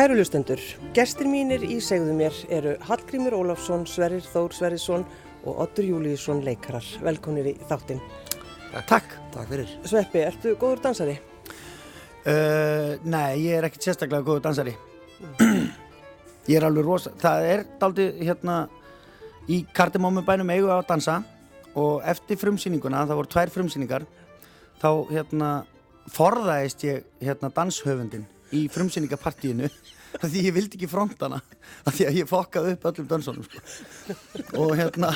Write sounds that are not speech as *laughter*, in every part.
Kæru lustendur, gestir mínir í segðu mér eru Hallgrímur Ólafsson, Sverrir Þór Sverrisson og Ottur Júliusson leikarar. Velkonir í þáttinn. Takk. Takk fyrir. Sveppi, ertu góður dansari? Uh, nei, ég er ekkert sérstaklega góður dansari. ég er alveg rosa. Það er daldi hérna í kardimómubænum eigu að dansa og eftir frumsýninguna, það voru tvær frumsýningar, þá hérna forðaðist ég hérna danshöfundin í frumsýningapartíinu því ég vildi ekki frontana því að ég fokkaði upp öllum dansónum sko. og hérna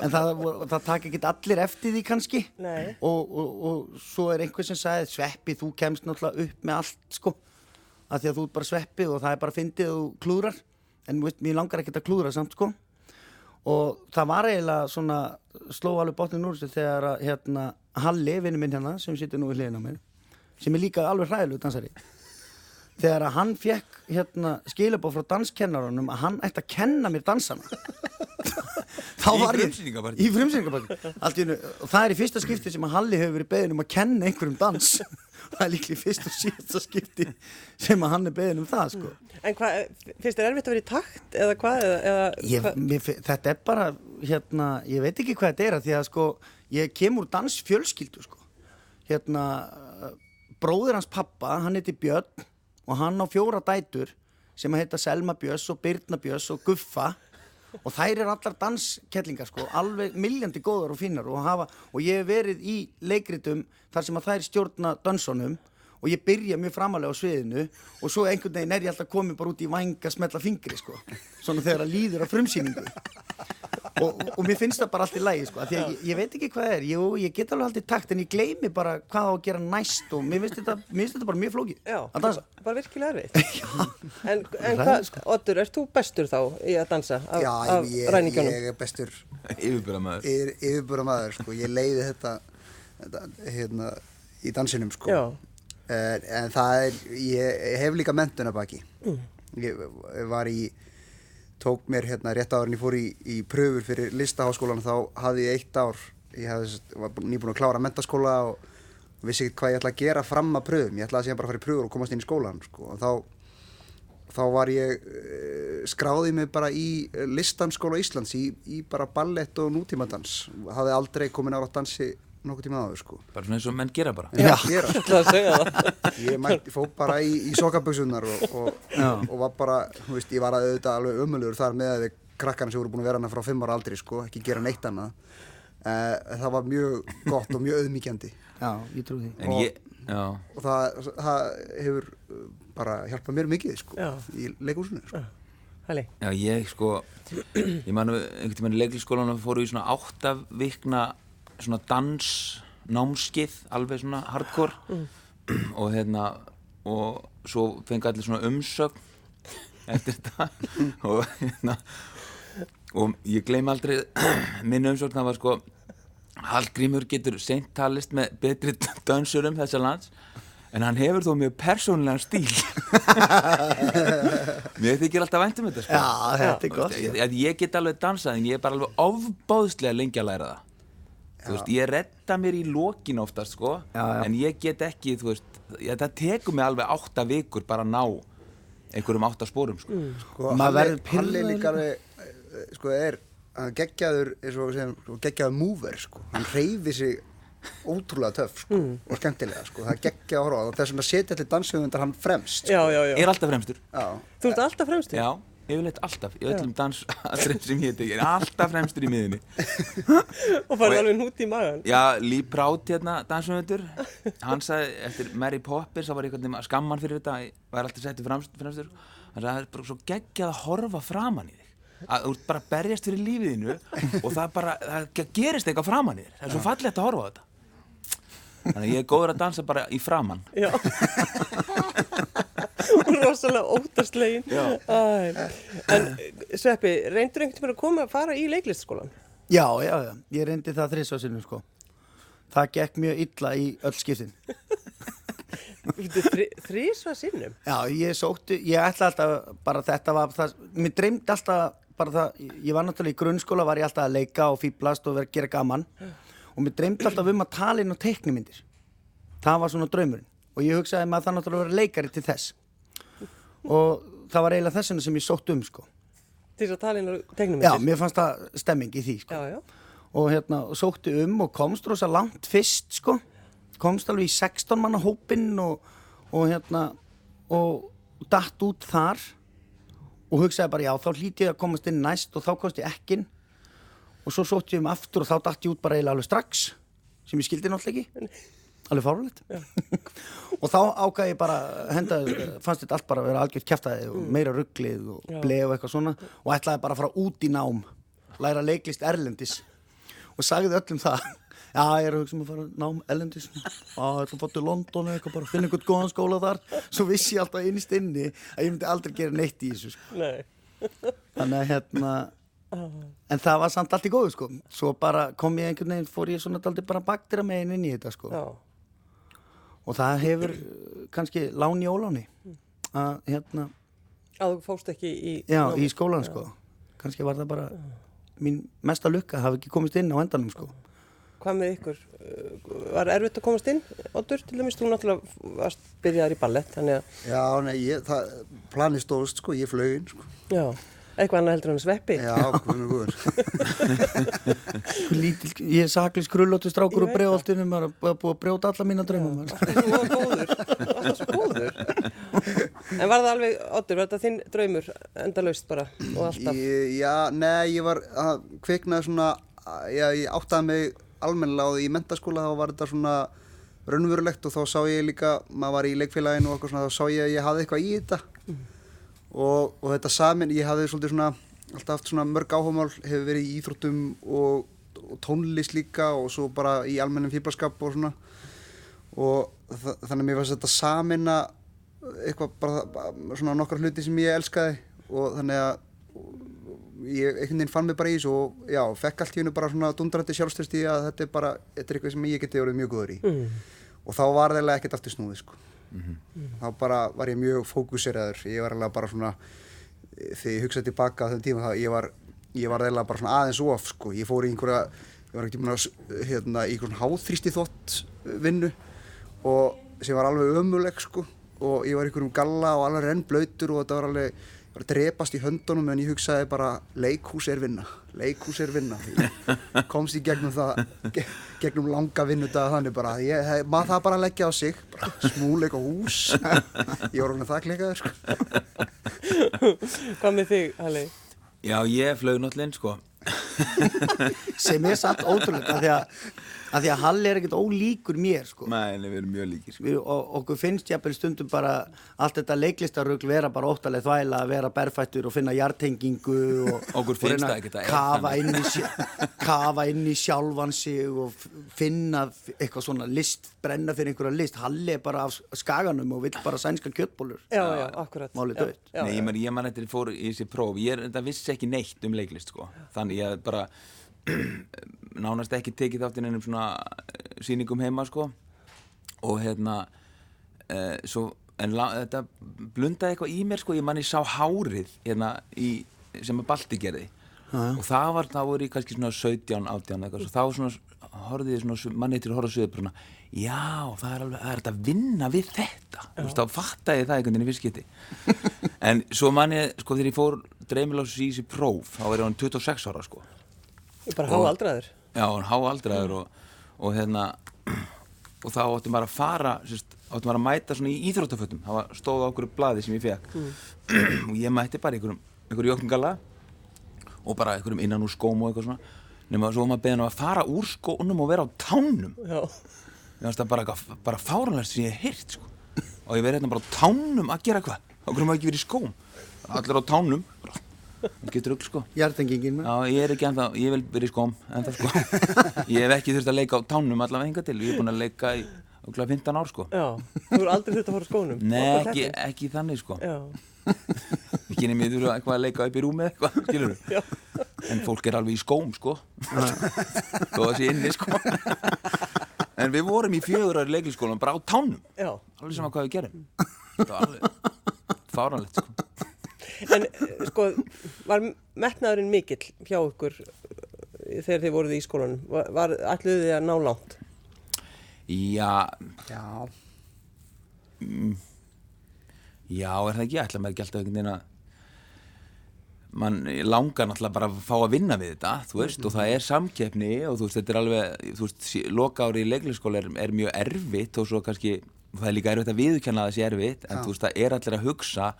en það, það takk ekki allir eftir því kannski. Og, og, og svo er einhver sem sagði sveppi þú kemst náttúrulega upp með allt sko. Að því að þú er bara sveppi og það er bara fyndið og klúrar en veist, mér langar ekki að klúra samt sko. Og það var eiginlega svona sló alveg botnin úr þessu þegar að hérna Halli, vinnu minn hérna sem situr nú í hliðin á mér sem er líka alveg hræðilegu dansari þegar að hann fekk hérna, skilabóð frá danskennarunum að hann ætti að kenna mér dansana *laughs* þá var ég í frumsýningabarki og það er í fyrsta skipti sem að Halli hefur verið beðin um að kenna einhverjum dans *laughs* það er líklega í fyrsta og síðasta skipti sem að hann er beðin um það sko. En hvað, finnst þér erfitt að vera í takt eða hvað? Eða, ég, mér, þetta er bara hérna, ég veit ekki hvað þetta er að því að sko, ég kemur dansfjölskyldu sko. hérna bróður hans pappa, hann heiti Björn og hann á fjóra dætur sem heita Selma Björns og Birna Björns og Guffa. Og þær er allar danskellingar sko, alveg milljandi góðar og finnar og, hafa, og ég hef verið í leikritum þar sem að þær stjórna dansonum og ég byrja mjög framalega á sviðinu. Og svo einhvern veginn er ég alltaf komið bara út í vanga smetla fingri sko, svona þegar það líður af frumsýningu og, og mér finnst það bara allt í lægi sko, því að ég, ég veit ekki hvað það er, Jú, ég get alveg alltaf takt en ég gleymi bara hvað á að gera næst og mér finnst þetta, mér finnst þetta bara mjög flóki Já, að dansa. Bara virkilega erfið *laughs* En, en hvað, sko. Otur, ert þú bestur þá í að dansa af, Já, af ég, ræningjónum? ég er bestur Yfirbúramæður Yfirbúramæður, sko, ég leiði þetta, þetta hérna, í dansinum sko Já. en, en það er, ég hef líka mentuna baki mm. ég var í tók mér hérna rétt áður en ég fór í, í pröfur fyrir listaháskólan þá hafði ég eitt ár ég hafði, var nýbúin að klára mentaskóla og vissi ekkert hvað ég ætla að gera fram að pröfum ég ætlaði að síðan bara fara í pröfur og komast inn í skólan sko. og þá, þá var ég uh, skráði mig bara í listanskóla Íslands í, í bara ballett og nútímadans hafði aldrei komin ára að dansi nokkuð tíma aður sko. Bara svona eins og menn gera bara. Já, gera *laughs* ég mætti fó bara í, í sokaböksunar og, og, og var bara þú veist, ég var að auðvitað alveg umöluður þar með að krakkarna sem voru búin að vera hana frá 5 ára aldri sko, ekki gera neitt annað. Uh, það var mjög gott og mjög auðmíkjandi já, ég trú því. Og, ég, og það, það hefur bara hjálpað mér mikið sko já. í leikúsinu sko. já, ég sko ég manu einhvern tíma í leiklisskólan fóru í svona áttavikna svona dansnámskið alveg svona hardcore. Mm. og hérna og svo fengi allir svona umsögn eftir þetta. *laughs* Og hérna og ég gleym aldrei *clears throat* minn umsögn það var sko Hallgrímur getur seint talist með betri dansurum þessar lands en hann hefur þó mjög persónulegan stíl. *laughs* Mér þykir alltaf væntum þetta sko. Já, þetta er gott ég, ég get alveg dansað en ég er bara alveg ofbáðslega lengi að læra það þú veist, ég retta mér í lokin oftast sko, já, já. en ég get ekki þú veist, ég, það tekur mig alveg átta vikur bara að ná einhverjum átta spórum sko, mm. sko Halli líka alveg sko er, hann geggjaður geggjaður múver sko hann reyfi sig ótrúlega töff sko, mm. og skemmtilega sko, það geggja að horfa og þess að setja allir danshöfundar hann fremst sko. já, já, já. er alltaf fremstur þú ert alltaf fremstur? já yfirleitt alltaf, í öllum dansatrið sem ég tek, alltaf fremstur í miðunni og farið alveg nút í magan já, Lee Prout hérna, dansumöndur hann sagði, eftir Mary Poppins þá var ég skamman fyrir þetta var alltaf settið fremstur. Hann sagði, það er bara svo geggjað að horfa framann í þig að þú ert bara að berjast fyrir lífiðinu og það bara, það gerist eitthvað framann í þig það er svo fallegt að horfa á þetta. Þannig ég er góður að dansa bara í framann já rosalega ótastlegin en Sveppi, reyndur einhvern veginn að koma að fara í leiklistskólan? Já, já, já, ég reyndi það þrísvarsinnum sko. Það gekk mjög illa í öll skiptin. Þrísvarsinnum? Já, ég sótti, ég ætla alltaf bara þetta var það, mér dreymdi alltaf bara það, ég var náttúrulega í grunnskóla var ég alltaf að leika og fýblast og vera að gera gaman. Og mér dreymdi alltaf um að tala inn á teiknumindir það var svona draumurinn. Og ég hugsaði maður það náttúrulega að vera leikari til þess og það var eiginlega þessuna sem ég sótt um sko. Til þess að tala inn á tegnum já, mér fannst það stemming í því sko. Já, já. og hérna sótti um og komst rosa langt fyrst sko. Komst alveg í 16 manna hópinn og, og hérna og datt út þar. Og hugsaði bara já þá hlíti ég að komast inn næst og þá komst ég ekki inn. Og svo sótti ég um aftur og þá datt ég út bara eiginlega alveg strax sem ég skildi náttúrulega ekki alveg fárulegt *laughs* og þá ákvæði ég bara henda, fannst þetta allt bara að vera algjört kæftæði og meira rugglið og bleið og eitthvað svona og ætlaði bara að fara út í nám læra leiklist erlendis. Og sagði öllum það. *laughs* Já, ég er að hugsa um að fara að nám erlendis. Já, ég ætla að til London eða eitthvað bara finna einhvern góðan skóla þar. Svo vissi ég alltaf innist inni að ég myndi aldrei gera neitt í þessu sko. Nei. *laughs* þannig að hérna en það var samt allt í góðu sko. Svo bara kom ég einhvern veginn fór ég svona aldrei bara baktira megin inn í þetta sko. Já. Og það hefur uh, kannski lán í óláni. Að hérna, Að þú fóst ekki í... já, í skólan sko. Kannski var það bara mín mesta lukka að hafa ekki komist inn á endanum sko. Hvað með ykkur? Uh, Var erfitt að komast inn? Oddur, til dæmis, þú náttúrulega varst byrjaðar í ballett, þannig að, Já, nei, ég, það, planið stóðst, sko, ég flög inn, sko. já, eitthvað annað heldur að sveppi. Já, guður. *laughs* Lítil, ég er saklis krullóttu strákur veit brjóðaltinu maður er búið að brjóta alla mína maður. Þú var góður, alltaf svo góður. En var það alveg, Oddur, var þetta þinn draumur endalaust bara og alltaf? Já, nei, ég var að kviknaði svona, já, ég áttaði mig almennilega á því í mentaskóla, þá var þetta svona raunverulegt og þá sá ég líka, maður var í leikfélaginu og eitthvað svona, þá sá ég að ég hafði eitthvað í þetta og, og þetta samin, ég hafði svolítið svona, alltaf haft svona mörg áhugamál, hefur verið í íþróttum og, og tónlist líka og svo bara í almennum fýblaskap og svona og þa þannig að mér fannst þetta samina eitthvað bara, bara svona nokkra hluti sem ég elskaði og þannig að ég einhvern veginn fann mig bara í þessu og já, fekk allt í hennu bara svona dundrandi sjálfstyrst í að þetta er bara, þetta er eitthvað sem ég geti orðið mjög góður í Mm. og þá var það ekkert aftur snúið sko. Þá bara var ég mjög fókuseraður ég var eiginlega bara svona eh, þegar ég hugsaði tilbaka á þenn tíma þá ég var, ég var eiginlega bara svona aðeins of sko. ég fór í einhverja ég var ekkert mjög hérna, í einhvern háþrýsti þótt vinnu og sem var alveg ömuleg sko. og ég var í einhverjum galla og alveg renn blöytur og þetta var alveg ég var að drepast í höndunum en ég hugsaði bara leikhús er vinna, leikhús er vinna ég komst í gegnum það gegnum langa vinnudaga þannig bara ég, hef, maður það bara að leggja á sig bara smúleik og hús *laughs* ég var alveg það klikaður sko. Hvað með þig, Halli? Já, ég flög náttúrulega inn, sko. sem er samt ótrúlega að því að, að því að Halli er ekkert ólíkur mér sko. Nei, nei, við erum mjög líkir, sko. við, og okkur finnst jafnvel stundum bara allt þetta leiklistarugl vera bara óttalega þvæla að vera berfættur og finna jartengingu og, *laughs* Okkur og finnst reyna það ekkert að kafa inn, í, kafa inn í sjálfan sig og finna eitthvað svona list, brenna fyrir einhverja list. Halli er bara af skaganum og vill bara sænska kjötbólur Já, já, akkurat. Málið já, Nei, ég man, ég man eftir fór í þessi próf, ég er, þetta vissi ekki neitt um leiklist, sko. Þannig ég bara *clears throat* nánast ekki tekið þátt inn einum svona eh, sýningum heima, sko. Og hérna, uh, svo, en la, þetta blundaði eitthvað í mér, sko, ég man ég sá hárið, hérna, í, sem að Balti gerði. Og það var, þá voru ég kannski svona 17, 18 eitthvað, svo þá svona, horfði ég svona, manni til að horfa sögur, svona, já, það er alveg, það er að vinna við þetta. Þú veist, þá fattaði ég það einhvern veginn í fyrstskipti. *laughs* En svo man ég, sko, þegar ég fór dreimilásus í þessi próf, þá er hann 26 ára, sko. Ég bara háa aldraður. Já, háaldraður og, og hérna, *clears throat* og þá áttum bara að fara, sérst, áttum bara að mæta svona í íþróttafötum. Það var stóð á okkur blaði sem ég fekk. *clears throat* og ég mætti bara einhverjum, einhverjum jökningala og bara einhverjum innan úr skóm og eitthvað svona. Nefnum að svo var maður beðin á að fara úr skónum og vera á tánum. Já. Mér fannst það bara, bara fáranlega sem ég hef heyrt, sko. Og ég verið hérna bara á tánum að gera hvað. Hvernig maður ekki verið í skóm. Allir á tánum. Getur öll, sko. Jartengingin Já, ég er ekki ennþá, ég vil verið í skóm, ennþá sko. Ég hef ekki þurft að leika á tánum allavega hinga til. Ég er búinn að leika í okkur 15 ár, sko. Já. Þú eru aldrei þurft að fara skónum. Nei, ekki, ekki þannig, sko. Já. Ekki nefnir ég þurfa eitthvað að leika upp í rúmi eða eitthvað, skilur Já. En fólk er alveg í skóm, sko. Þó að sé inni, sko. En við vorum í fjögur ári leikliskólan bara á tánum. Já. Alveg sama hvað við gerum. Það var alveg fáranlegt, sko. En eh, sko, var metnaðurinn mikill hjá ykkur eh, þegar þið voruð í skólanum? Var, var ætluðu þið að ná langt? Já, já, Já, er það ekki, ætla maður ekki alltaf einhvern veginn að mann langar náttúrulega bara að fá að vinna við þetta, þú veist, og það er samkeppni og þú veist, þetta er alveg, þú veist, loka ári í leiklisskóla er, er mjög erfitt og svo kannski, það er líka erfitt að viðkjanna þessi erfitt, en Já. þú veist, það er allir að hugsa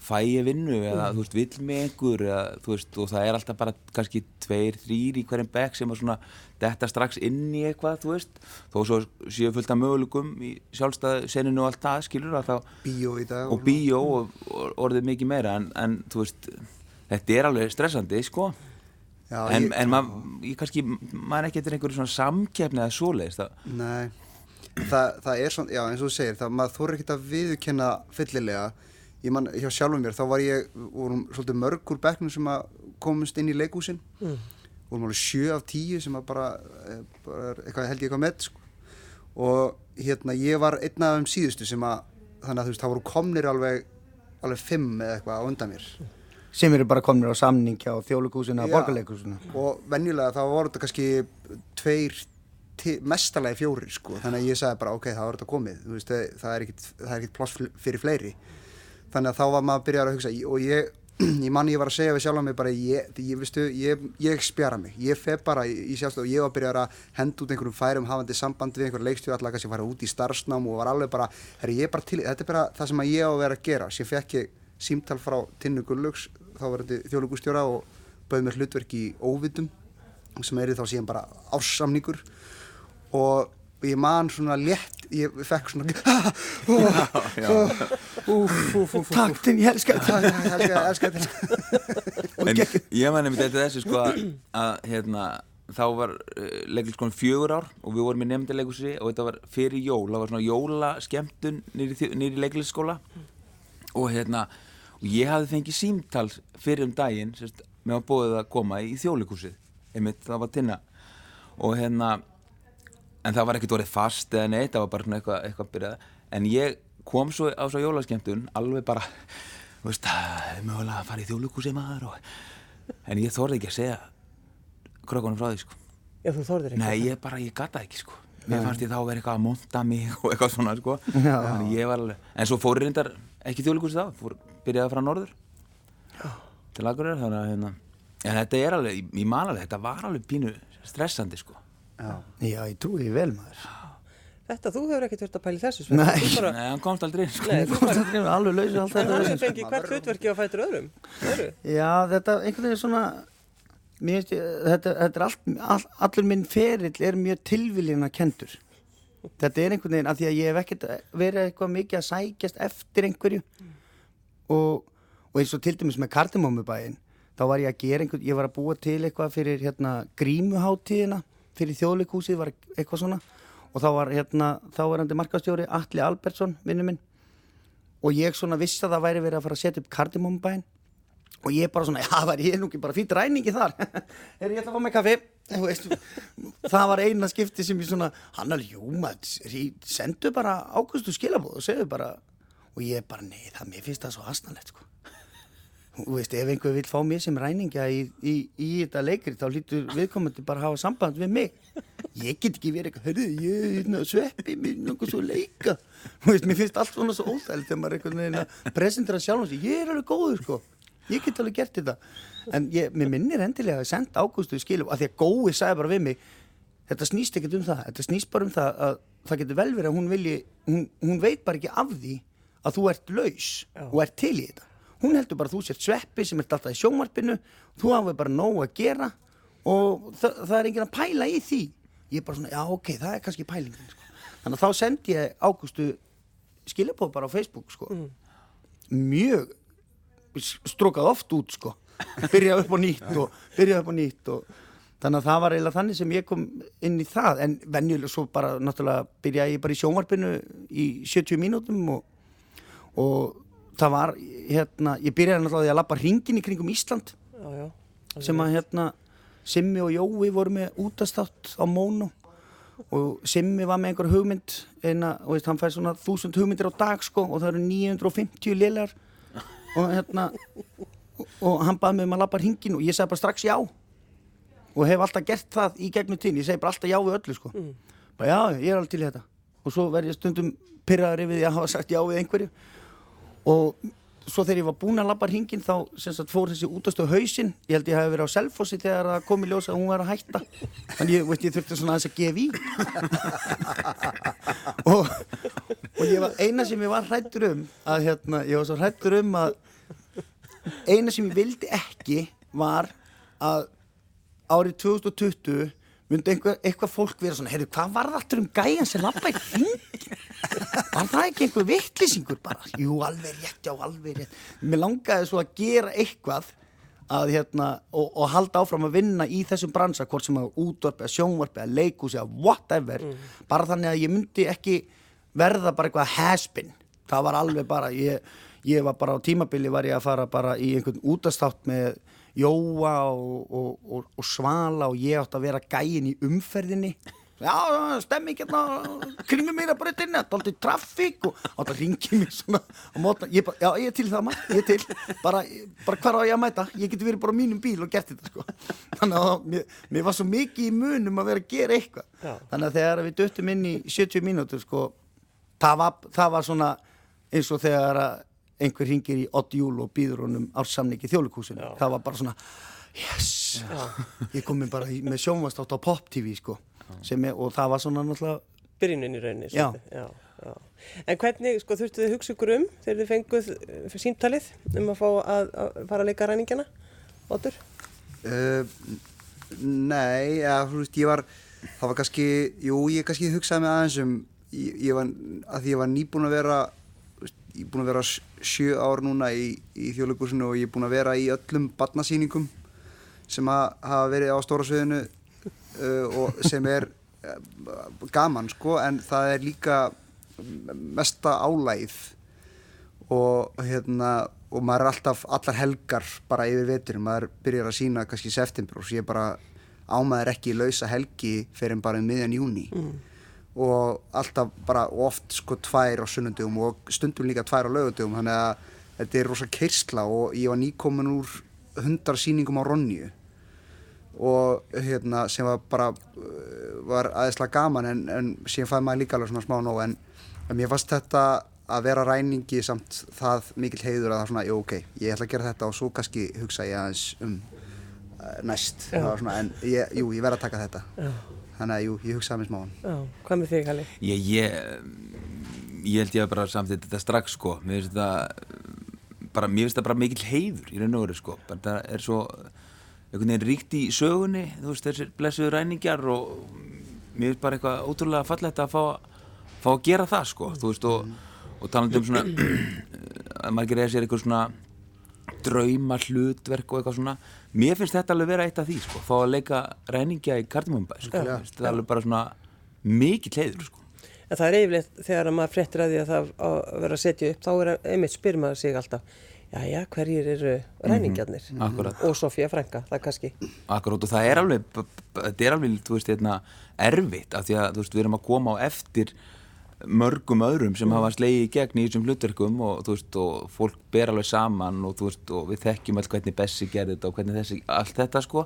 fæ ég vinnu eða þú veist, vill mig einhver eða veist, og það er alltaf bara kannski tveir, þrýr í hverjum bekk sem að svona detta strax inn í eitthvað, veist, þó svo séu fullt af möguleikum í sjálfstæð seninu og allt það, skilur þá Bíó í dag og bíó og, og orðið mikið meira en, en veist, þetta er alveg stressandi, sko. Já, en, ég- en maður, ég kannski maður ekki eftir einhverju svona samkeppni eða svoleiðist Nei, það, það er svona, já eins og þú segir, það maður þóra ekkert að viðurkenna fyllilega. Ég man, hjá sjálfum mér, þá var ég, vorum svolítið mörg úr bekknum sem að komast inn í leikúsin. Mm. Vorum alveg sjö af tíu sem að bara, eh, bara eitthvað, held ég eitthvað með, sko. Og hérna, ég var einn af þeim síðustu sem að, þannig að þú veist, það voru komnir alveg, alveg fimm eða eitthvað á undan mér. sem eru bara komnir á samningja á þjóðleikúsinu og Já. borgarleikúsinu og venjulega þá voru þetta kannski tveir, mestalagi fjórir sko, þannig að ég sagði bara ok, það voru þetta komið, veist, það- það er ekkit, ekkit pláss fl- fyrir fleiri þannig að þá var maður að byrja að hugsa og ég, *clears throat* ég manni ég var að segja við sjálf mig bara, ég, ég, veistu, ég, spjara mig. Ég fef bara í, sjálfstöð og ég var að byrja að henda út einhverjum færum hafandi samband við einhver leikstjóð allar kannski að fara út í starfsnám og var alveg bara, herri, ég er bara til, þetta er bara það sem ég á að vera að gera, sér fekk ég símtal frá Tinnu Gulllugs, þá var þetta þjóðlugustjóra og bauð mér hlutverk í óvitum sem er þá síðan bara ársamningur og ég man svona létt ég fekk svona Takk til ég elska þetta *laughs* en ég man nefndi þetta þessu sko að, hérna þá var uh, leiklisskólan fjögur ár og við vorum í nefndileikusi og þetta var fyrir jól, það var svona jólaskemtun nýri, leiklisskóla. Og hérna og ég hafði fengið símtal fyrir um daginn sérst, með að bóðið að koma í þjóðleikusið einmitt, það var tinna. Og hérna en það var ekkert orðið fast eða neitt það var bara eitthvað, eitthvað byrjað. En ég kom svo á svo jólaskemtun alveg bara, þú veist það er mögulega að fara í þjóðleikusið maður og, en ég þorði ekki að segja krökkunum frá því sko. Já, þú þorðir ekki. Nei, ég bara, ég gata ekki sko. Mér fannst ég þá að vera eitthvað að monta mig *laughs* og eitthvað svona sko. Já. Alveg En svo fór reyndar ekki þjóðleikus þá fór, Byrjaði að fara norður Til Akureyrar þannig að hérna. En þetta er alveg, ég man alveg, þetta var alveg pínu stressandi sko Já. Já, ég trúi því vel maður Þetta, þú hefur ekkert verið að pæla í þessu. Nei. Bara, Nei, hann komst aldrei inn sko nei, þú bara, Það er alveg lausu allt en þetta hann hefur fengið hvert hlutverki á fætur öðrum. Öðru. Já, þetta einhvern veginn svona mér finnst ég, þetta, þetta er allt, all, allur minn ferill er mjög tilviljina kendur þetta er einhvern veginn af því að ég hef ekkert verið eitthvað mikið að sækjast eftir einhverju og, og eins og til dæmis með kardimómubæin þá var ég að gera einhvern, ég var að búa til eitthvað fyrir hérna grímuháttíðina fyrir þjóðleikúsið var eitthvað svona. Og þá var hérna, þá var hann markastjóri Atli Albertsson, vinnu minn. Og ég svona vissi að það væri verið að fara að setja upp kardimómubæin og ég bara svona, *laughs* já, var ég nú ekki bara fýtt ræningi þar. *laughs* Er ég ætla að fá mig kaffi. *laughs* Það var eina skipti sem ég svona hann alveg, jú maður, sendu bara águstu skilabóð og segðu bara. Og ég bara, nei, það mér finnst það svo asnalegt sko veist, ef einhver vil fá mér sem ræningja í, í, í þetta leikri, þá lítur viðkomandi bara að hafa samband við mig. Ég get ekki verið eitthvað, hörðu, ég er hérna, sveppi er nokkuð svo leika. Þú veist, mér finnst allt svona svo óþægilegt þegar maður er einhvern veginn að presentera sjálf og sig, ég er alveg góður sko. Ég get alveg gert þetta. En ég, mér minnir endilega að senda ágústu skilum af því að gói sagði bara við mig þetta snýst ekkert um það, þetta snýst bara um það að það getur vel verið að hún vilji hún, hún veit bara ekki af því að þú ert laus og ert til í þetta hún heldur bara að þú sért sveppi sem ert alltaf í sjónvarpinu. Þú hafa bara nóg að gera og það, það er enginn að pæla í því. Ég er bara svona, já ok, það er kannski pælingin sko. þannig að þá sendi ég ágústu skilabóð bara á Facebook sko. mjög strókað oft út sko. *laughs* Byrjað upp á nýtt og byrjað upp á nýtt og þannig að það var eiginlega þannig sem ég kom inn í það. En venjulega svo bara náttúrulega byrjaði ég bara í sjónvarpinu í 70 mínútum og, og það var hérna, ég byrjaði náttúrulega á því að lappa hringin í kringum Ísland. Já, já. sem að hérna Simmi og Jói voru með útastátt á Mónu og Simmi var með einhver hugmynd eina, og veist, hann fær svona þúsund hugmyndir á dag sko og það eru 950 liðlar og hérna og, og hann baði mig um að lappa hringin og ég sagði bara strax já. Og hef alltaf gert það í gegnum tíðin, ég segi bara alltaf já við öllu sko. Bara já, ég er alveg til þetta. Og svo verð ég stundum pyrraður yfir því að hafa sagt já við einhverju og svo þegar ég var búin að labba hringin þá sagt fór þessi útastu hausinn. Ég held ég hafi verið á selfossi þegar það kom í ljós að hún var að hætta. Þannig ég, veist, ég þurfti svona aðeins að gefa í. *laughs* Og, og ég var eina sem ég var hrættur um að hérna, ég var svo hrættur um að eina sem ég vildi ekki var að árið 2020 myndi einhver, eitthvað fólk vera svona, heyrðu, hvað var það aftur um gæjan sem lappa í hringin? Var það ekki einhver vittlýsingur bara? Jú, alveg rétt, já, alveg rétt. Mér langaði svo að gera eitthvað að, hérna, og, og halda áfram að vinna í þessum bransa, hvort sem að útvarpi, að sjónvarpi, að leikúsi, að whatever, bara þannig að ég myndi ekki verða bara eitthvað has-been. Það var alveg bara, ég, ég var bara á tímabili var ég að fara bara í einhvern útastátt með Jóa og, og, og, og Svala og ég átt að vera gæin í umferðinni já, stemmi ekki hérna kringum mér að breytinni, þetta er alltaf trafík og átt að ringi mér svona ég bara, já, ég er til það maður, ég er til. Bara, bara hvar á ég að mæta, ég geti verið bara á mínum bíl og gert þetta sko. Þannig að mér, mér var svo mikið í munum að vera að gera eitthvað. Já. þannig að þegar við döttum inn í 70 mínútur sko, það var, það var svona eins og þegar einhver ringir í 8 júl og býður honum ársamningi þjólikúsinu, það var bara svona yes, ég kom mér bara í, með sjónvastátt á Pop TV sko, er, og það var svona náttúrulega byrjunin í rauninni. Já. já, já. En hvernig, sko, þurftu þið hugsa ykkur um þegar þið fenguð eh, síntalið um að fá að, að fara að leika ræningjana? Otur? Uh, nei, ja, þú veist, ég var, það var kannski, jú, ég kannski hugsaði mig aðeins um, ég, ég var, að því ég var nýbúin að vera, ég er búin að vera sj- sjö ár núna í, í þjóðleikursinu og ég er búin að vera í öllum barnasýningum sem að hafa verið á stóra sviðinu og sem er uh, gaman, sko, en það er líka mesta álægð og hérna og maður er alltaf allar helgar bara yfir veturinn, maður byrjar að sína kannski í september og ég bara ámaður ekki lausa helgi fyrir en bara um miðjan júni og alltaf bara oft sko tvær á sunnundum og stundum líka tvær á lögundum þannig að þetta er rosa keirsla og ég var nýkomin úr hundar sýningum á Ronju og hérna sem var bara uh, var aðeinslega gaman en, en síðan fæði maður líka alveg svona smá nóg en, en mér fannst þetta að vera ræningi samt það mikil heiður að það svona, jú ok, ég ætla að gera þetta og svo kannski hugsa ég aðeins um uh, næst, það var svona, en ég, jú, ég verð að taka þetta. Já. þannig að jú, ég hugsaði mér smáan Já, hvað með þig, Halli? Ég, ég, ég held ég að bara samþýtt þetta strax sko, mér finnst þetta bara, mér finnst þetta bara mikill heiður í raun og veru sko, bara það er svo einhvern veginn ríkt í sögunni þú veist þessir blessuðu ræningjar og mér finnst bara eitthvað ótrúlega fallegt að fá, fá að gera það sko, þú veist og, og talandi um svona *clears throat* að maður gerir sér eitthvað svona drauma hlutverk og eitthvað svona mér finnst þetta alveg vera eitt af því sko, fá að leika ræningja í Kardimumbæ sko, finnst þetta alveg bara svona mikill heiður sko. En það er yfirleitt þegar að maður fréttir að því að það að vera að setja upp, þá er einmitt spyr maður sig alltaf, já, já, hverjir eru ræningjarnir? Akkurat. Og Sofía Frænka, það kannski. Akkurát og það er alveg, þetta er alveg, þú veist, hérna, erfitt af því að, þú veist, við erum að koma á eftir mörgum öðrum sem hafa slegið í gegn í þessum hlutverkum og, þú veist, og fólk ber alveg saman og, þú veist, og við þekkjum all hvernig Bessi gerði þetta og hvernig þessi, allt þetta, sko.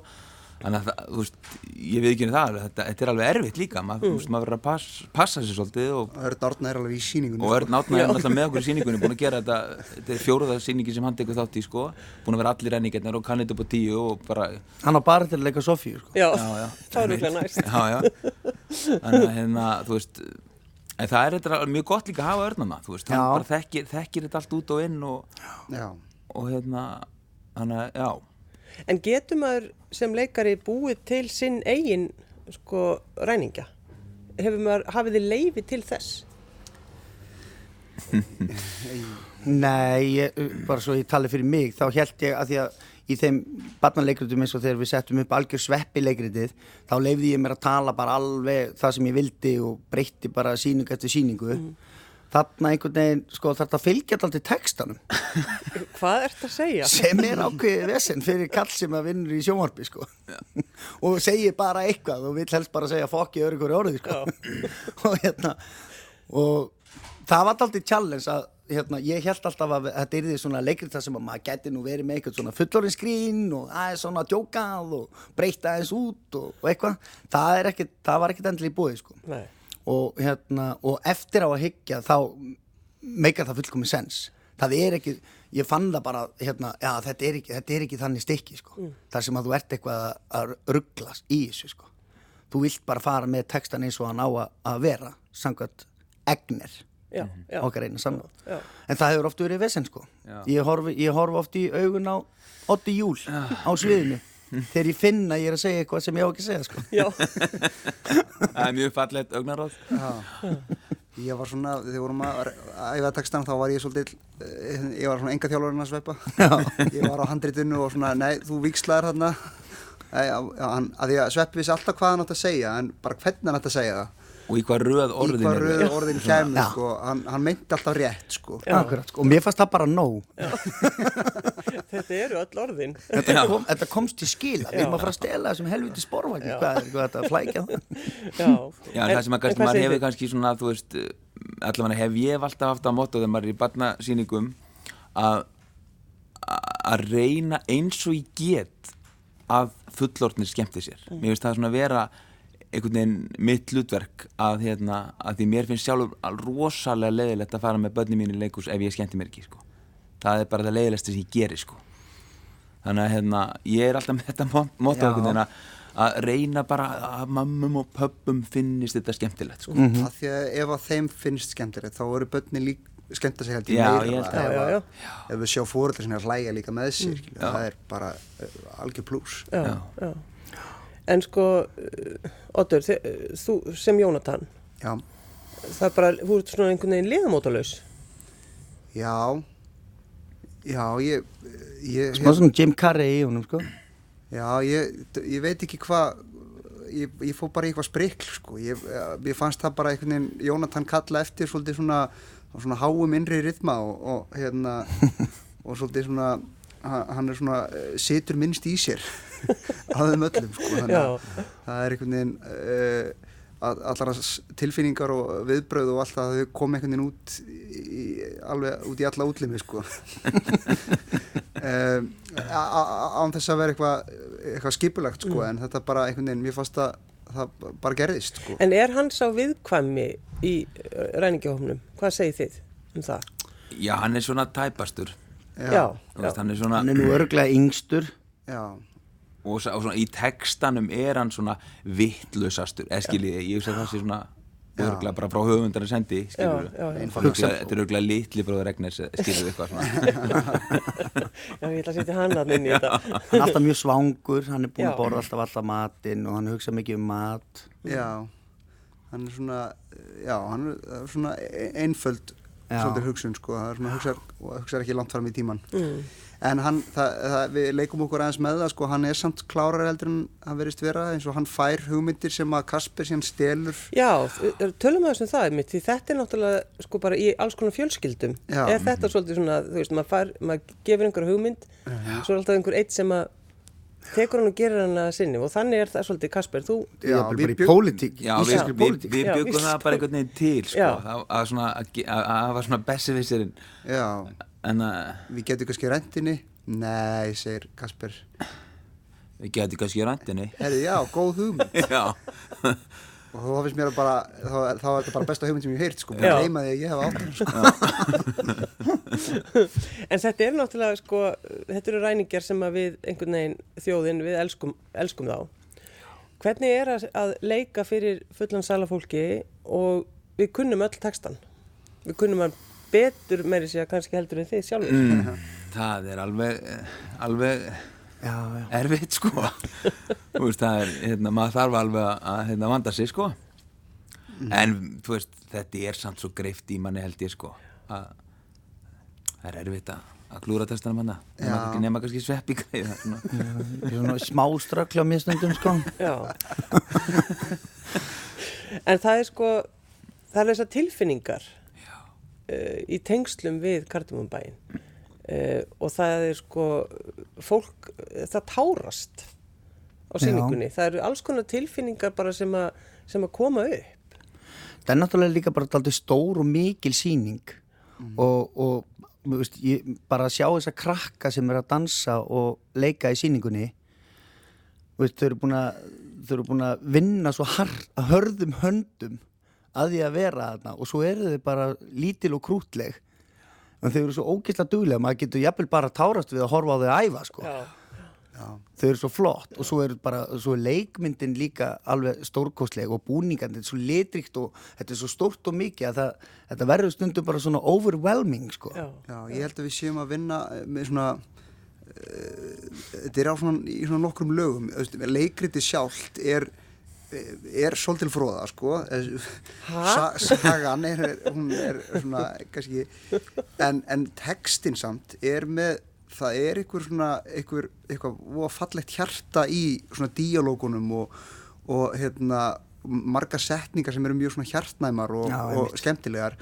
Þannig að, það, þú veist, ég veit ekki um það, þetta, þetta er alveg erfitt líka, Ma, þú veist, maður verður að pass, passa sér svolítið og, Örn Árna er alveg í sýningunni og Örn Átna er náttúrulega með okkur í *laughs* sýningunni, búin að gera þetta, þetta er fjóruða sýningi sem hann tekur þátt í, sko, búin að vera allir renningarnir og kannið upp á tíu og bara hann á bara til að leika Sofíu sko. Já, Já, já. það er rúglega næst. Þannig að hérna, þú veist en það er þetta mjög gott líka að hafa örnana þú veist, hann Já. bara þekkir, þekkir þetta allt út og inn og, og hérna já. En getur maður sem leikari búið til sinn eigin, sko, ræningja? Maður, hafið þið leifi til þess? *laughs* Nei, bara svo ég tali fyrir mig þá held ég að því að í þeim barnaleikritum eins og þegar við settum upp algjör sveppi leikritið þá leifði ég mér að tala bara alveg það sem ég vildi og breytti bara síningu eftir síningu þarna einhvern veginn, sko þarf að fylgja alltaf textanum. *laughs* Hvað ert að segja? sem er ákveðið vesen fyrir kall sem að vinnur í sjónvarpi sko. Og segir bara eitthvað og vill helst bara segja fokk í öru hverju orðið sko *laughs* og hérna og það var alltaf challenge að hérna, ég held alltaf að þetta er því svona leikrið það sem að maður geti nú verið með eitthvað svona fullorðinskrín og aðeins svona djókað og breyta aðeins út og, og eitthvað. Það, er það var ekkert endilega í búið sko. Nei. Og, hérna, og eftir á að hyggja þá meikar það fullkomið sens það er ekki, ég fann það bara hérna, já, þetta er ekki, þetta er ekki þannig stykki sko. Mm. þar sem að þú ert eitthvað að, að rugglast í þessu sko. þú vilt bara fara með textan eins og hann á að, að vera samkvæmt egnir já, já. okkar eina saman Já. en það hefur oft verið vesen sko Já. ég horfi, ég horfi oft í augun á Otti Júl á sviðinu þegar ég finn að ég er að segja eitthvað sem ég á ekki að segja sko. Já, Það er mjög fallegt augnaráð. Ég var svona, þegar vorum að æfa textan þá var ég svolítið, eh, ég var svona enga þjálfurinn að sveipa. Ég var á handritinu og svona, nei, þú já, hann, að því að sveppi vissi alltaf hvað hann átt að segja, en bara hvernig hann átt að segja það. Og í hvað röð orðin Í hvað röðu orðin kemur, Já. sko, hann, hann meinti alltaf rétt, sko. Akkurat, sko. og mér fannst það bara nóg. *laughs* Þetta eru öll orðin. þetta, kom, þetta komst til skila. Við erum að fara að stela þessum helviti sporvagn hvað er hvað er þetta að flækja *laughs* Já, Já, en það sem að maður hefur kannski svona, þú veist, allavega hef ég alltaf haft að motto þegar maður er í barnasýningum að að reyna eins og ég get að fullortnir skemmti sér. Mm. Mér finnst það svona vera einhvern veginn mitt hlutverk að, hérna, að því mér finnst sjálfur al- rosalega leiðilegt að fara með börni mín í leikus ef ég skemmti mér ekki, sko. Það er bara það leiðilegst sem ég geri, sko. Þannig að hérna, ég er alltaf með þetta Já. einhvern veginn að að reyna bara að mammum og pöppum finnist þetta skemmtilegt, sko. Mhm. Af því að ef að þeim finnst skemmtilegt, þá eru börnin líka skemmta sig held í Já, meira. ef, Já, já, að- ef við sjá fóreldrar sinni að hlæja líka með sér, mm. Það er bara uh, algjör plús. Já, Já. já. En sko, Oddur, þi- uh, þú sem Jónatan, Já, það er bara, þú ert svona einhvern veginn liðamótalaus. já, já, ég, ég, smá svona Jim Carrey í honum sko Já, ég, ég veit ekki hvað ég, ég fór bara eitthvað sprikl sko. ég, ég fannst það bara einhvern veginn Jónatan kalla eftir svolítið svona, svona háum innri rytma og, og hérna *laughs* og svolítið svona ha- hann er svona, eh, situr minnst í sér að þeim öllum sko. þannig að Já. það er einhvern veginn uh, allar hans tilfinningar og viðbröð og allt það þau kom einhvern veginn út í, alveg út í alla útlimi sko *laughs* um, án þess að vera eitthvað eitthvað skipulagt sko en þetta bara einhvern veginn, mér fannst að það bara gerðist sko En er hann sá viðkvæmi í ræningjahofnum? Hvað segir þið um það? Já, hann er svona tæpastur Já, Þú veist, hann er svona, hann er nú örglega yngstur já, og, og svona í textanum er hann svona vittlausastur eða skiljið, ég hugsa að það sé svona Já. örgulega bara frá höfundar að sendi skilur já. Þetta er örgulega litli bróður Regners skilur eitthvað svona. *laughs* Já, ég ætla að setja hann að inn í þetta. hann er alltaf mjög svangur hann er búin Já. að borða alltaf alltaf matinn og hann hugsa mikið um mat. Já hann er svona já, hann er svona einföld svolítið hugsun sko, það svona hugsar, hugsar ekki langt fram í tíman en hann, það, það, við leikum okkur aðeins með það sko, hann er samt klárar heldur en hann verist vera eins og hann fær hugmyndir sem að Kasper síðan stelur Já, tölum við þessum það mitt, því þetta er náttúrulega sko bara í alls konar fjölskyldum. Já. Er þetta svolítið svona, þú veist, maður, fær, maður gefur einhver hugmynd, svo er alltaf einhver eitt sem að tekur hann og gerir hann að sinni og þannig er það svolítið, Kasper, þú, Já, við, Já, byggum það bara einhvern veginn til sko, Já. að, að svona að, ge- að, að hafa svona bessi vissirinn já, en að við getum kannski rentinni nei, segir Kasper. Við getum kannski í röndinni herri, já, góð hugmynd. *laughs* Já, og þá finnst mér að bara, þá, þá er þetta bara besta hugmynd sem ég hef heyrt, sko, bara gleyma því að ég hef átt hann, sko. *laughs* en þetta er náttúrulega sko, þetta eru ræningjar sem að við einhvern veginn þjóðin, við elskum, elskum þá. Hvernig er að, að leika fyrir fullan salafólki og við kunnum öll textan? Við kunnum hann betur meiri sig að kannski heldur en þið sjálfur. mm, það er alveg alveg já, já. erfitt sko *laughs* þú veist það er, hérna, maður þarf alveg að hérna, vanda sig sko en þú veist, þetta er samt svo greift í manni held ég sko að það er erfitt að að klúra testanum hann Já. nema, nema kannski sveppi greiða *laughs* svona. Er smá ströggla á mér stundum sko Já. *laughs* en það er sko, það er þessar tilfinningar uh, í tengslum við kardimumbæin uh, og það er sko, fólk, það tárast á Já. síningunni. Það eru alls konar tilfinningar bara sem, að sem að koma upp. það er náttúrulega líka bara alltaf stór og mikil síning og, og þú veist, bara að sjá þessa krakka sem er að dansa og leika í síningunni veist, þau eru búin að þau eru búin að vinna svo hard, að hörðum höndum að því að vera þarna og svo eru þau bara lítil og krútleg en þau eru svo ógeðslega duglega maður getur jafnvel bara tárast við að horfa á þau að æfa sko. Já, þau eru svo flott og svo er bara svo er leikmyndin líka alveg stórkostleg og búningan, þetta er svo litrikt og þetta er svo stórt og mikið að það, þetta verður stundum bara svona overwhelming sko. já, Já, ég held að við séum að vinna með svona uh, þetta er á svona, í svona nokkrum lögum. Leikriti sjálft er er svolítil fróða sko. Sa sagan er, hún er svona kannski en, en textin samt er með það er einhver svona einhver, eitthvað voða fallegt hjarta í svona díalógunum og, og hérna margar setningar sem eru mjög svona hjartnæmar og, Já, og skemmtilegar.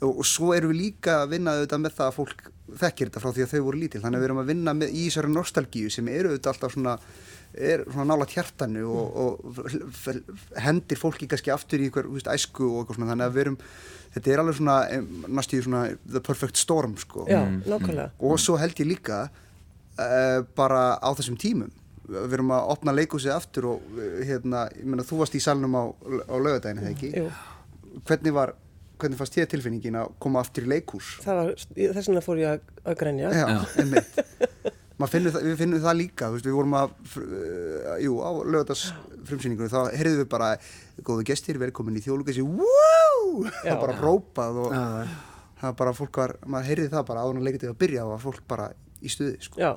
Og, og svo erum við líka að vinna auðvitað með það að fólk þekkir þetta frá því að þau voru lítil. Þannig að við erum að vinna með í þessari nostalgíu sem eru auðvitað alltaf svona er svona nála hjartanu og, og hendir fólki kannski aftur í einhver þú veist, æsku og eitthvað svona þannig að við erum þetta er alveg svona næstu svona the perfect storm sko já, nákvæmlega. og svo held ég líka uh, bara á þessum tímum við erum að opna leikúsið aftur og hérna, ég meina þú varst í salnum á, á laugardaginu, eða ekki? Jú, Hvernig var, hvernig fannst ég tilfinningin að koma aftur í leikús? það var, þess vegna fór ég að, grænja. Já, einmitt *laughs* finnur það, við finnum það líka, þú veist, við vorum að, uh, jú, á laugardags frumsýningunum, þá heyrðum við bara, góðu gestir, velkomin í þjóðlugasi, wúúú, það var bara rópað og Já, það var bara, fólk var, maður heyrði það bara áður en leikitið að byrja og var fólk bara í stuði, sko. Já,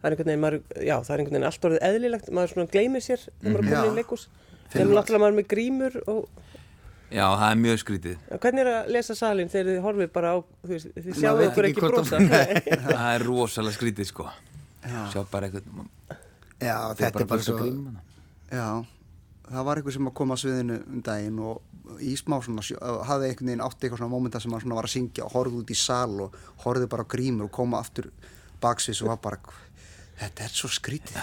það er einhvern veginn, maður, já, það er einhvern veginn allt orðið eðlilegt, maður svona gleymir sér þegar maður er komin Já. í leikús. Þegar náttúrulega maður er með grímur og Já, það er mjög skrítið. Hvernig er að lesa salin þegar þið horfið bara á, þú veist, þið sjáu okkur ekki brosa? að-. *laughs* Það er rosalega skrítið, sko. Já. Sjá bara eitthvað, Já, þetta er bara svo. Já, það var eitthvað sem að koma að sviðinu um daginn og í smá svona, hafði einhvern veginn átti eitthvað svona mómenta sem hann svona var að syngja og horfði út í sal og horfði bara á grímur og koma aftur baksvis og var bara, þetta er svo skrítið,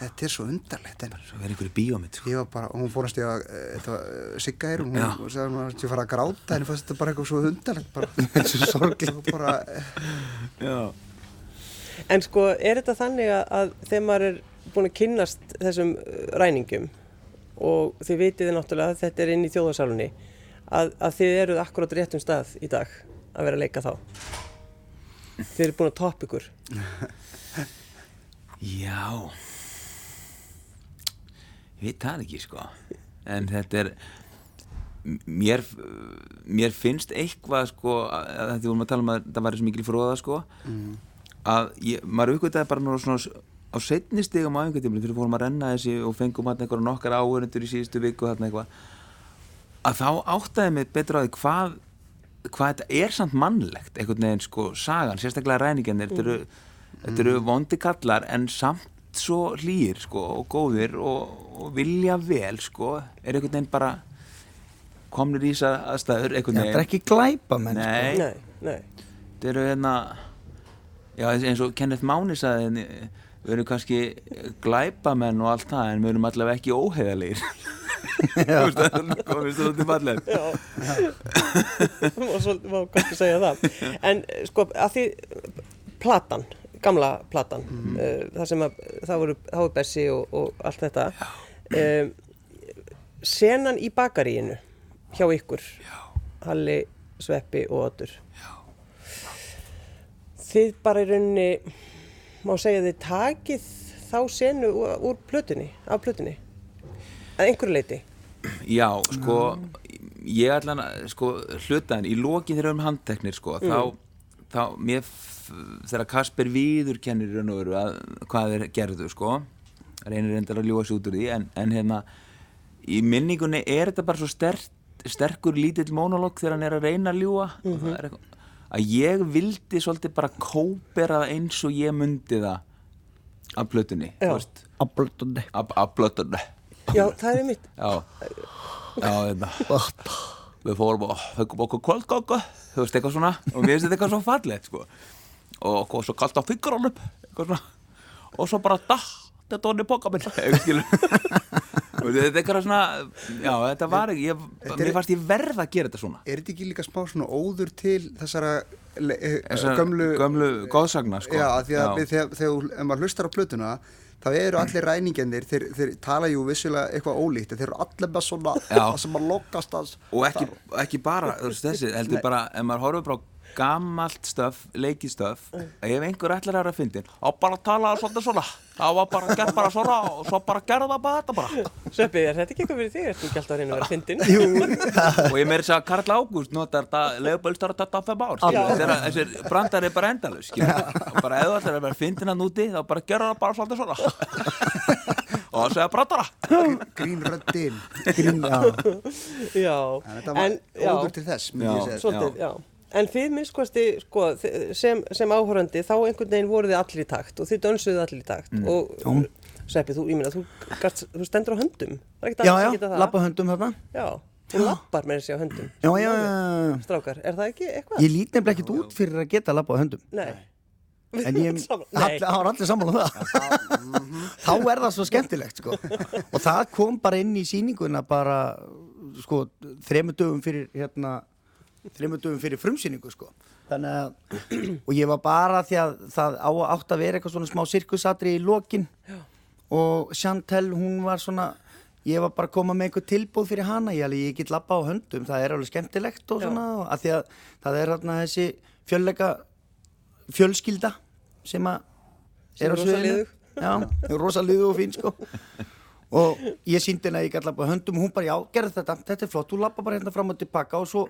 þetta er svo undarlegt en Svo verður einhverju bíómynd, sko. ég var bara, og hún fór að þetta var uh, Sigga er, hún Já. hún sagði hún að ég fara að gráta en þetta bara eitthvað svo undarlegt, bara, þetta er svo sorglega og bara, Já. En sko, er þetta þannig að, að þegar maður er búin að kynnast þessum ræningum og þið vitið náttúrulega að þetta er inn í þjóðarsalunni að, að þið eruð akkurát réttum stað í dag að vera að leika þá. Þið eru búin að topp ykkur. *laughs* Já. Ég veit það ekki, sko. En þetta er, mér, mér finnst eitthvað, sko, að að því vorum að tala um að það væri svo mikil fróða, sko, að ég, maður uppgötaði bara nú svona á setni stigum á einhvern tímli þegar við fórum að renna þessi og fengum hann einhverja nokkar áhörundur í síðustu viku eitthvað að þá áttaði mig betur á því hvað hvað þetta er samt mannlegt einhvern veginn sko sagan, sérstaklega ræningjarnir þetta eru, þetta eru vondi kallar en samt svo hlýr sko og góðir og, og vilja vel sko, er einhvern veginn bara komnir í þess aðstæður einhvern Þetta er veginn ekki glæpa menn sko. Nei, Nei, nei. þetta eru hérna já eins og Kenneth Máni sagði við erum kannski glæpamenn og allt það en við erum allavega ekki óheðalegir *laughs* þú veist það er komið svolítið falleg Já, og svolítið má að segja það. En sko, að því platan, gamla platan, mm. það sem að það voru Háibessi og, og allt þetta, um, senan í bakaríinu hjá ykkur, Já. Halli, Sveppi og Otur. Þið bara í rauninni, má segja þið takið þá senu úr, plötunni, af plötunni, að einhverju leiti. Já, sko, ég ætla að, sko, hlutaðin, í loki þegar við erum handteknir, sko, þá, þá, mér, þegar Kasper Víður kennir í raun og veru að hvað þeir gerðu, sko, reynir reyndar að ljúa sig út úr því, en, en hérna, í minningunni er þetta bara svo sterk, sterkur lítill monolog þegar hann er að reyna að ljúa, og það er eitthvað, að ég vildi svolítið bara kópera það eins og ég myndi það af plötunni, Já. þú veist, Ablutunni af, af plötunni. Já, það er mitt. Já, já, þetta Við fórum og fengum okkur kvöldganga. Þú veist, eitthvað svona. Og finnst þetta eitthvað svo fallegt, sko. Og okkur svo kallt á svona. Og svo bara da, þetta var niður póka minn. *laughs* Þetta er eitthvað svona Já, þetta var ekki ég, Þetta er- Mér fannst ég verða að gera þetta svona. Er þetta ekki líka smá svona óður til þessara le- eh, gömlu, gömlu góðsagna, sko. Já, því að við, þegar, maður hlustar á plötuna þá eru allir ræningjarnir, þeir, þeir tala jú vissilega eitthvað ólíkt, þeir eru allir með svona það sem að lokast og ekki, ekki bara þessi, heldur bara ef maður horfir bara gammalt stöf, leikistöf ef einhver ætlar að vera að fyndin á bara að tala svolítið svona. Það var bara gert bara svona og svo bara gerða það bara þetta bara. Sveppi, er þetta ekki eitthvað fyrir þig? Ertu ekki alltaf að reyna að vera fyndin? Jú, *laughs* og ég meiri segja að Karl Ágúst notar þetta leifbölstar að þetta á fem ár þessir brandar er bara endalus bara ef þú ætlar að vera fyndin að núti þá bara gerða það bara svolítið svona. *laughs* Og það segja brandara. Grínröddin grín, *laughs* já. Já, en þetta var óður til þess myndi ég Já. segja. svolítið, já. En þið minnskosti, sko, sem, sem áhörandi, þá einhvern veginn voru þið allir í takt og þið dönsuðu allir í takt og Sveppi, þú, ég meina, þú, þú stendur á höndum, það er já, já, að geta það. lappa höndum þarna Já, þú lappar með þessi á höndum. Já, já, já, Strákar, er það ekki eitthvað? ég lít nefnilega ekkert út fyrir að geta lappa á höndum Nei. En ég, *laughs* Saman- all, Nei. það var allir sammála um það Þá er það svo skemmtilegt sko. Og það kom bara inn í sýninguna bara sko, þremur dögum fyrir frumsýningu sko. Þannig að *clears throat* og ég var bara því að það á átt að vera eitthvað svona smá sirkusatri í lokin og Chantel hún var svona ég var bara að koma með einhver tilbúð fyrir hana ég, ég get lappa á höndum, það er alveg skemmtilegt og Já. svona, að því að það er hérna þessi fjölleika fjölskylda sem að er á sviðinu liðug. já, rosa liðu og fín sko og ég síndi henni að ég gæti lappa á höndum og hún bara já, gerð þetta, þetta er flott þú lappa bara hérna fram og tilbaka og svo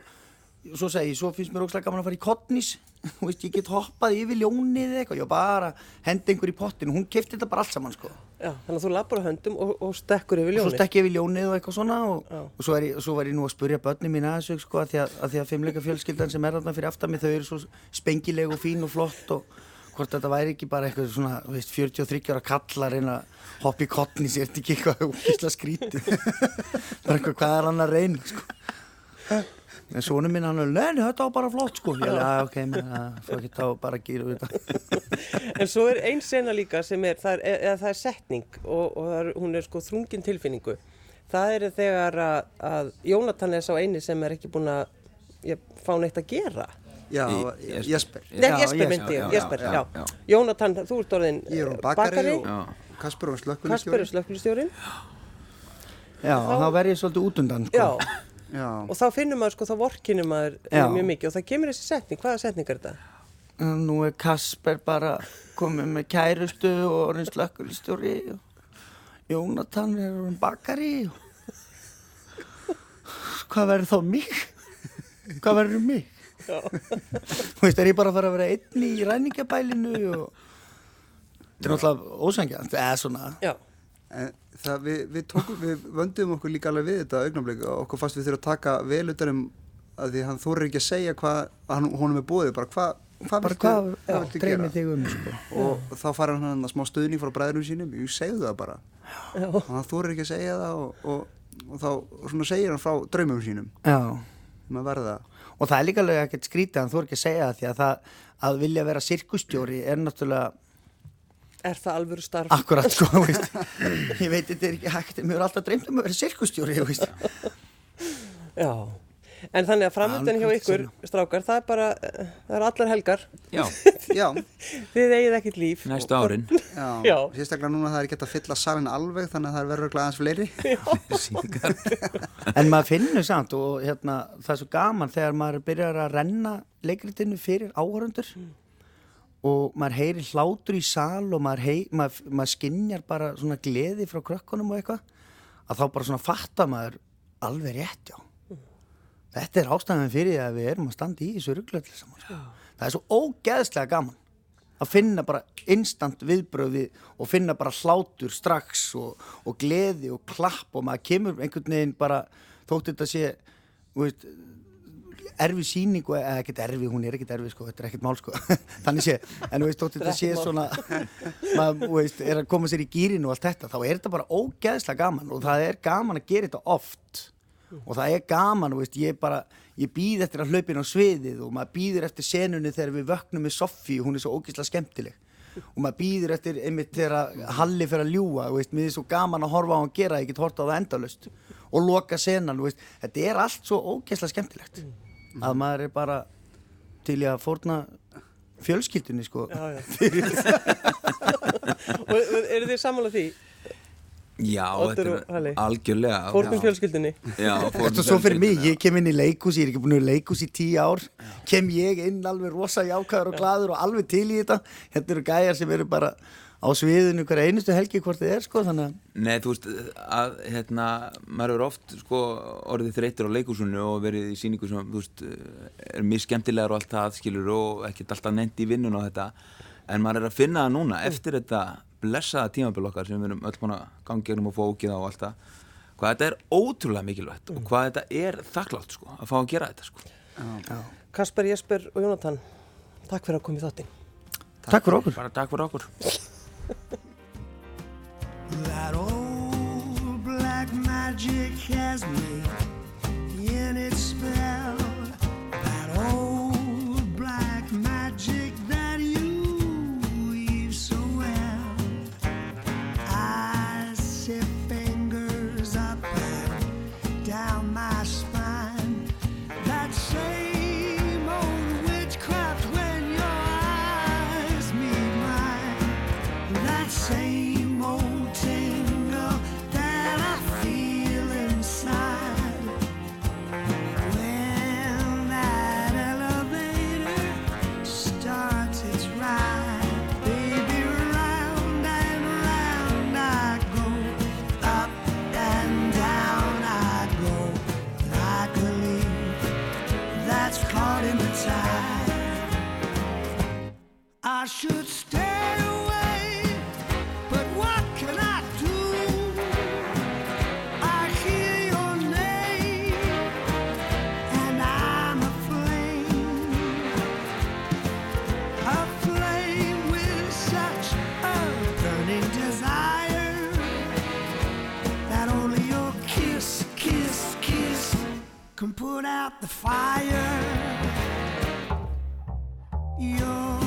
svo segi ég, svo finnst mér ógslag gaman að fara í kottnis *laughs* ég get hoppað yfir ljónið eða eitthvað, ég bara hendi einhver í pottinu, hún kefti þetta bara allt saman sko. Já, þannig að þú lappar á höndum og, og stekkur yfir og svo ljónið. stekki ég við ljónið og eitthvað svona og, og svo, ég, svo var ég nú að spurja börni mín að þessu sko að því að, að, því að fimmleika fjölskyldan sem er þarna fyrir aftan mig þau eru svo spengileg og fín og flott og hvort þetta væri ekki bara eitthvað svona veist, 43 ára kalla að reyna að hoppa í kottni sér þetta ekki eitthvað *laughs* en svona minn hann er neini þetta var bara flott sko ég er að ok, menn að fór ekki þá bara þetta *laughs* En svo er ein sena líka sem er, það er, eða það er setning og, og það er, hún er sko þrungin tilfinningu. Það er þegar að, að Jónatan er sá eini sem er ekki búin að ja, fá neitt að gera. já, Jesper Jesper. Nei, Jesper myndi ég, Jesper, já, já. já. Jónatan, þú ert orðin ég er eh, bakari, Kasper og Kasper slökkulistjóri er slökkvilistjórin. já, þá verð ég svolítið út undan sko. *laughs* Já, og þá finnur maður sko, þá vorkinum maður eh, Já. mjög mikið og það kemur þessi setning, hvaða setning er þetta? Nú er Kasper bara komið með kærustu og orðin slökkulistjóri og Jónatan er orðin bakari og... Hvað verður þá mig? Hvað verður um mig? Þú veist, er ég bara að fara að vera einn í ræningabælinu og þetta er náttúrulega ósangjant eða svona Já, en það við, við tókum, við vöndum okkur líka alveg við þetta augnablik og okkur fannst við þurfum að taka vel utan um að því hann þorir ekki að segja hvað honum er búið, bara hvað hvað bara viltu, gera? um sko. og þá fara hann að smá stuðning frá bræðurum sínum, ég segðu það bara. Já, hann þorir ekki að segja það og, og, og þá segir hann frá draumum sínum. Já, um og það er líka alveg ekkert skrítið hann er ekki að segja það því að það að vilja vera sirkustjóri er náttúrulega er það alvöru starf? Akkurat sko, þú veist. *laughs* ég veit þetta er ekki hægt, mér er alltaf dreymt um að vera sirkustjóri. Já, en þannig að framöndan hjá ykkur, strákar, það er bara, það eru allar helgar, Já, *laughs* já, þið eigið ekkert líf. næstu árin. Já, *laughs* Já. sérstaklega núna það er ekki hægt að fylla salin alveg þannig að það er verður aðeins fleiri. En maður finnur samt og hérna, það er svo gaman þegar maður byrjar að renna leikritinu fyrir áhörundur og maður heyrir hlátur í sal og maður, hei, maður, maður skinjar bara svona gleði frá krökkunum og eitthvað að þá bara svona fatta maður alveg rétt, já. Þetta er ástæðan fyrir því að við erum að standa í þessu rugglalli saman. Sko. Það er svo ógeðslega gaman að finna bara instant viðbröði og finna bara hlátur strax og, og gleði og klapp og maður kemur einhvern veginn bara þótt þetta sé veist, erfi síning og ekkert erfi, hún er ekkert erfi sko, þetta er ekkert mál sko. *laughs* Þannig sé, en þú veist þótt þetta sé svona maður þú veist, er að koma sér í gýrin og allt þetta, þá er þetta bara ógeðslega gaman og það er gaman að gera þetta oft. Og það er gaman, þú veist, ég bara ég býð eftir að hlaupin á sviðið og maður býður eftir senunni þegar við vöknum með Soffi hún er svo ógeðslega skemmtileg. Og maður býður eftir einmitt þegar Halli fyrir að ljúa, þú veist, mér er svo gaman að horfa á hann gera, ég get horta á það endalust og loka senan, þú veist, þetta er allt svo ógeðslega skemmtilegt að maður er bara til í að fórna fjölskyldunni, sko. Já, já. *laughs* *laughs* og eru þið sammála því? Já, Oddur þetta er algjörlega Fórnum fjölskyldunni. Já, *laughs* Þetta er svo fyrir mig, ég kem inn í leikus, ég er ekki búin að leikus í tíu ár, kem ég inn alveg rosa jákaður og gladur og alveg til í þetta. Hérna eru gæjar sem eru bara á sviðinu hverja einustu helgi hvort þið er, sko, þannig að... Nei, þú veist, að, hérna, maður er oft, sko, orðið þreytur á leikúsinu og verið í síningu sem, þú veist, er mjög skemmtilegar og allt það, skilur, og ekkert alltaf nefnt í vinnun og þetta, en maður er að finna það núna, eftir þetta blessaða tímabil okkar sem við erum öll búin að gangi gegnum og fókið á og allt það, hvað þetta er ótrúlega mikilvægt og hvað þetta er þakklátt, sko, að fá að gera þetta, sko. Kasper, Jesper og Jónatan, takk fyrir að koma í þáttinn. Takk fyrir okkur. Bara takk fyrir okkur. That old black magic has me in its spell. Same old tingle put out the fire. You're